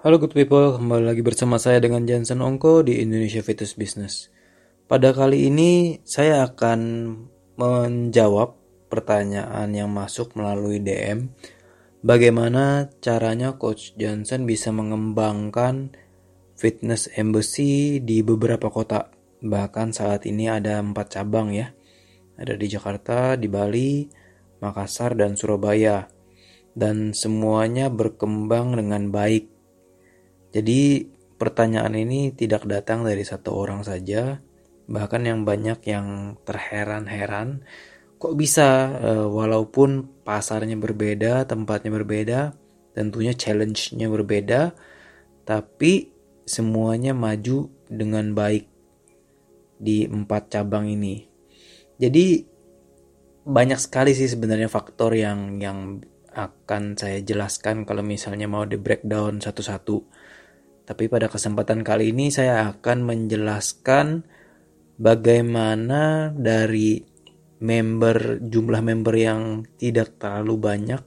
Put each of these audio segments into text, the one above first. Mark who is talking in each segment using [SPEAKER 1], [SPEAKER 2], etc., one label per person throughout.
[SPEAKER 1] Halo good people, kembali lagi bersama saya dengan Jansen Ongko di Indonesia Fitness Business. Pada kali ini saya akan menjawab pertanyaan yang masuk melalui DM. Bagaimana caranya Coach Johnson bisa mengembangkan fitness embassy di beberapa kota. Bahkan saat ini ada empat cabang ya. Ada di Jakarta, di Bali, Makassar, dan Surabaya. Dan semuanya berkembang dengan baik jadi pertanyaan ini tidak datang dari satu orang saja, bahkan yang banyak yang terheran-heran kok bisa uh, walaupun pasarnya berbeda, tempatnya berbeda, tentunya challenge-nya berbeda, tapi semuanya maju dengan baik di empat cabang ini. Jadi banyak sekali sih sebenarnya faktor yang yang akan saya jelaskan kalau misalnya mau di breakdown satu-satu. Tapi pada kesempatan kali ini saya akan menjelaskan bagaimana dari member jumlah member yang tidak terlalu banyak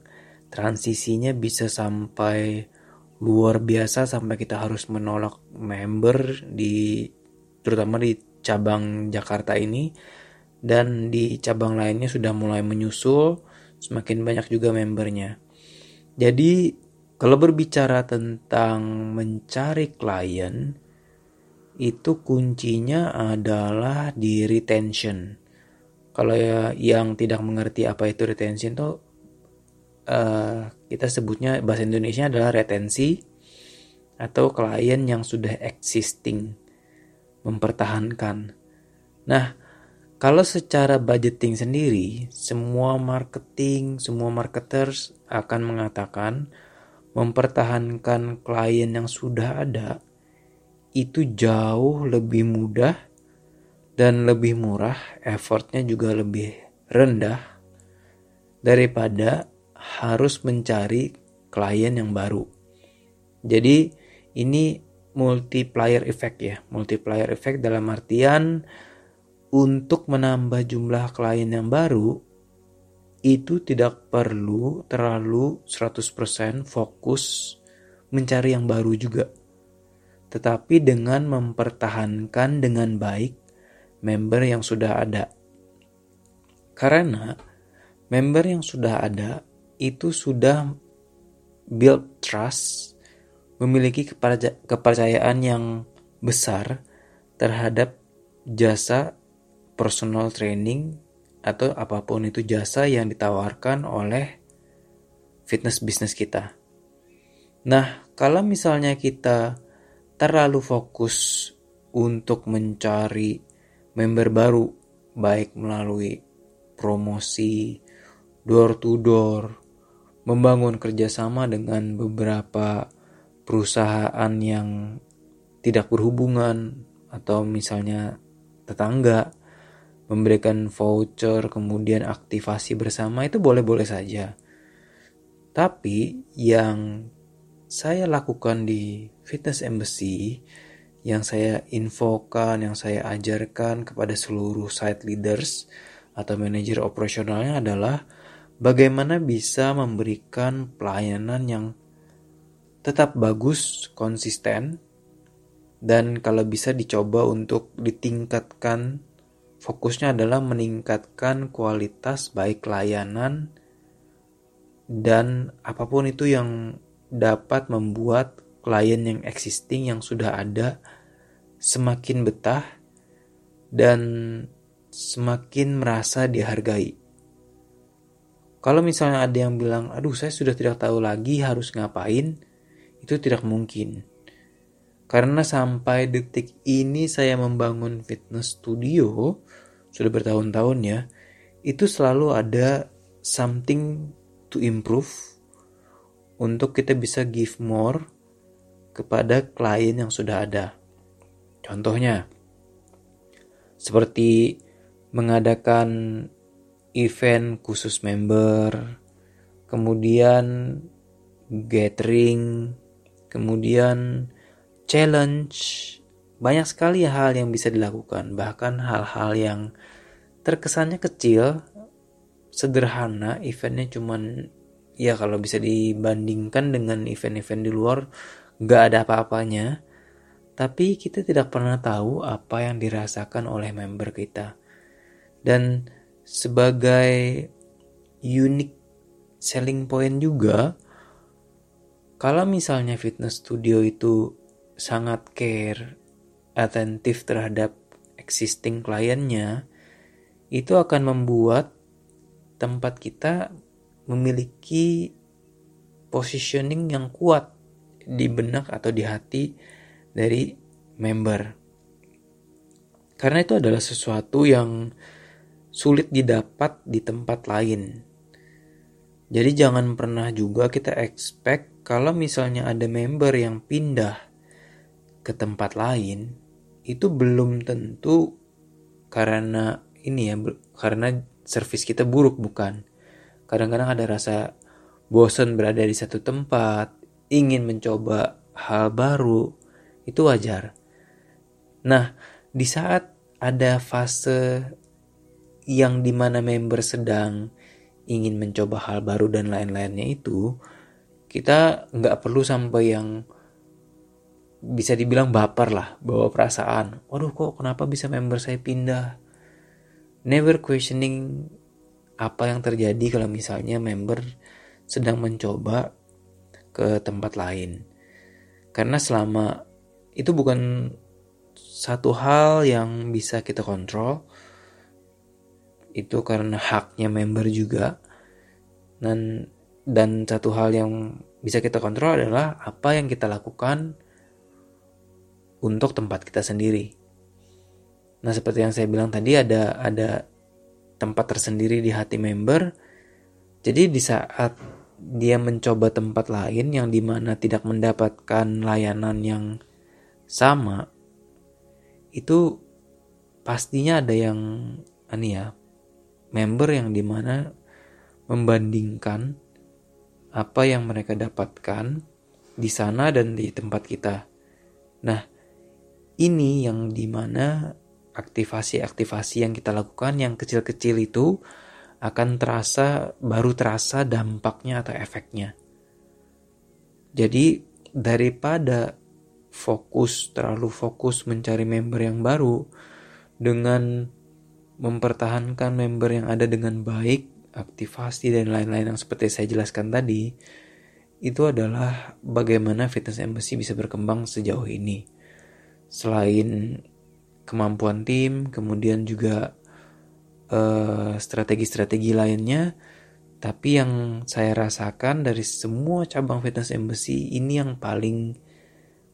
[SPEAKER 1] transisinya bisa sampai luar biasa sampai kita harus menolak member di terutama di cabang Jakarta ini dan di cabang lainnya sudah mulai menyusul semakin banyak juga membernya. Jadi kalau berbicara tentang mencari klien, itu kuncinya adalah di retention. Kalau ya yang tidak mengerti apa itu retention tuh uh, kita sebutnya bahasa Indonesia adalah retensi atau klien yang sudah existing, mempertahankan. Nah, kalau secara budgeting sendiri, semua marketing, semua marketers akan mengatakan mempertahankan klien yang sudah ada itu jauh lebih mudah dan lebih murah, effortnya juga lebih rendah daripada harus mencari klien yang baru. Jadi ini multiplier effect ya, multiplier effect dalam artian untuk menambah jumlah klien yang baru itu tidak perlu terlalu 100% fokus mencari yang baru juga. Tetapi dengan mempertahankan dengan baik member yang sudah ada. Karena member yang sudah ada itu sudah build trust, memiliki kepercayaan yang besar terhadap jasa personal training atau apa pun itu jasa yang ditawarkan oleh fitness bisnis kita. Nah, kalau misalnya kita terlalu fokus untuk mencari member baru, baik melalui promosi, door to door, membangun kerjasama dengan beberapa perusahaan yang tidak berhubungan atau misalnya tetangga, memberikan voucher, kemudian aktivasi bersama itu boleh-boleh saja. Tapi yang saya lakukan di Fitness Embassy, yang saya infokan, yang saya ajarkan kepada seluruh site leaders atau manajer operasionalnya adalah bagaimana bisa memberikan pelayanan yang tetap bagus, konsisten, dan kalau bisa dicoba untuk ditingkatkan fokusnya adalah meningkatkan kualitas baik layanan dan apa pun itu yang dapat membuat klien yang existing yang sudah ada semakin betah dan semakin merasa dihargai. Kalau misalnya ada yang bilang, aduh saya sudah tidak tahu lagi harus ngapain, itu tidak mungkin. Karena sampai detik ini saya membangun fitness studio, sudah bertahun-tahun ya, itu selalu ada something to improve untuk kita bisa give more kepada klien yang sudah ada. Contohnya, seperti mengadakan event khusus member, kemudian gathering, kemudian challenge, banyak sekali hal yang bisa dilakukan, bahkan hal-hal yang terkesannya kecil, sederhana, eventnya cuman ya kalau bisa dibandingkan dengan event-event di luar, nggak ada apa-apanya, tapi kita tidak pernah tahu apa yang dirasakan oleh member kita. Dan sebagai unique selling point juga, kalau misalnya fitness studio itu sangat care, atentif terhadap existing kliennya, itu akan membuat tempat kita memiliki positioning yang kuat di benak atau di hati dari member. Karena itu adalah sesuatu yang sulit didapat di tempat lain. Jadi jangan pernah juga kita expect kalau misalnya ada member yang pindah ke tempat lain, itu belum tentu karena ini ya, karena service kita buruk bukan. Kadang-kadang ada rasa bosan berada di satu tempat, ingin mencoba hal baru, itu wajar. Nah, di saat ada fase yang di mana member sedang ingin mencoba hal baru dan lain-lainnya itu, kita nggak perlu sampai yang bisa dibilang baper lah, bawa perasaan. Waduh kok kenapa bisa member saya pindah? Never questioning apa yang terjadi kalau misalnya member sedang mencoba ke tempat lain. Karena selama itu bukan satu hal yang bisa kita kontrol itu karena haknya member juga dan dan satu hal yang bisa kita kontrol adalah apa yang kita lakukan untuk tempat kita sendiri. Nah, seperti yang saya bilang tadi ada ada tempat tersendiri di hati member. Jadi di saat dia mencoba tempat lain yang di mana tidak mendapatkan layanan yang sama itu pastinya ada yang ini ya member yang di mana membandingkan apa yang mereka dapatkan di sana dan di tempat kita. Nah, ini yang di mana aktivasi-aktivasi yang kita lakukan yang kecil-kecil itu akan terasa baru terasa dampaknya atau efeknya. Jadi daripada fokus, terlalu fokus mencari member yang baru dengan mempertahankan member yang ada dengan baik, aktivasi dan lain-lain yang seperti saya jelaskan tadi, itu adalah bagaimana fitness embassy bisa berkembang sejauh ini. Selain kemampuan tim, kemudian juga strategi strategi-strategi lainnya, tapi yang saya rasakan dari semua cabang fitness embassy ini yang paling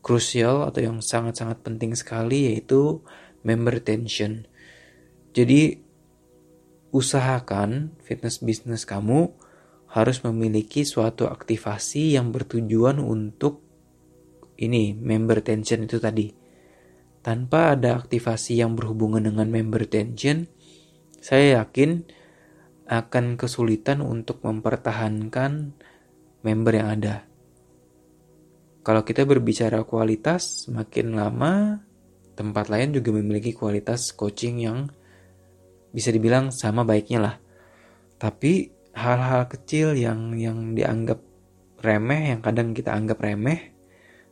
[SPEAKER 1] krusial atau yang sangat-sangat penting sekali yaitu member retention. Jadi usahakan fitness bisnis kamu harus memiliki suatu aktivasi yang bertujuan untuk ini member retention itu tadi. Tanpa ada aktivasi yang berhubungan dengan member retention, saya yakin akan kesulitan untuk mempertahankan member yang ada. Kalau kita berbicara kualitas, semakin lama tempat lain juga memiliki kualitas coaching yang bisa dibilang sama baiknya lah. Tapi hal-hal kecil yang yang dianggap remeh, yang kadang kita anggap remeh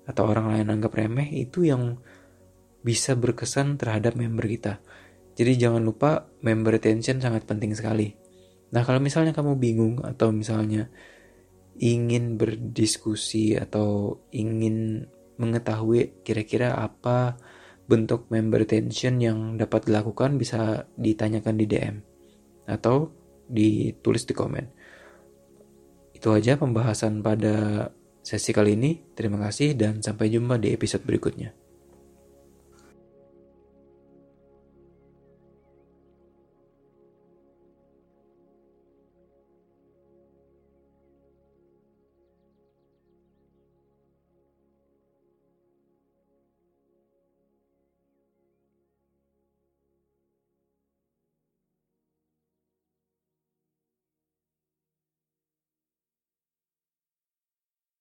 [SPEAKER 1] atau orang lain anggap remeh itu yang bisa berkesan terhadap member kita. Jadi jangan lupa member retention sangat penting sekali. Nah kalau misalnya kamu bingung atau misalnya ingin berdiskusi atau ingin mengetahui kira-kira apa bentuk member retention yang dapat dilakukan bisa ditanyakan di DM atau ditulis di komen. Itu aja pembahasan pada sesi kali ini. Terima kasih dan sampai jumpa di episode berikutnya.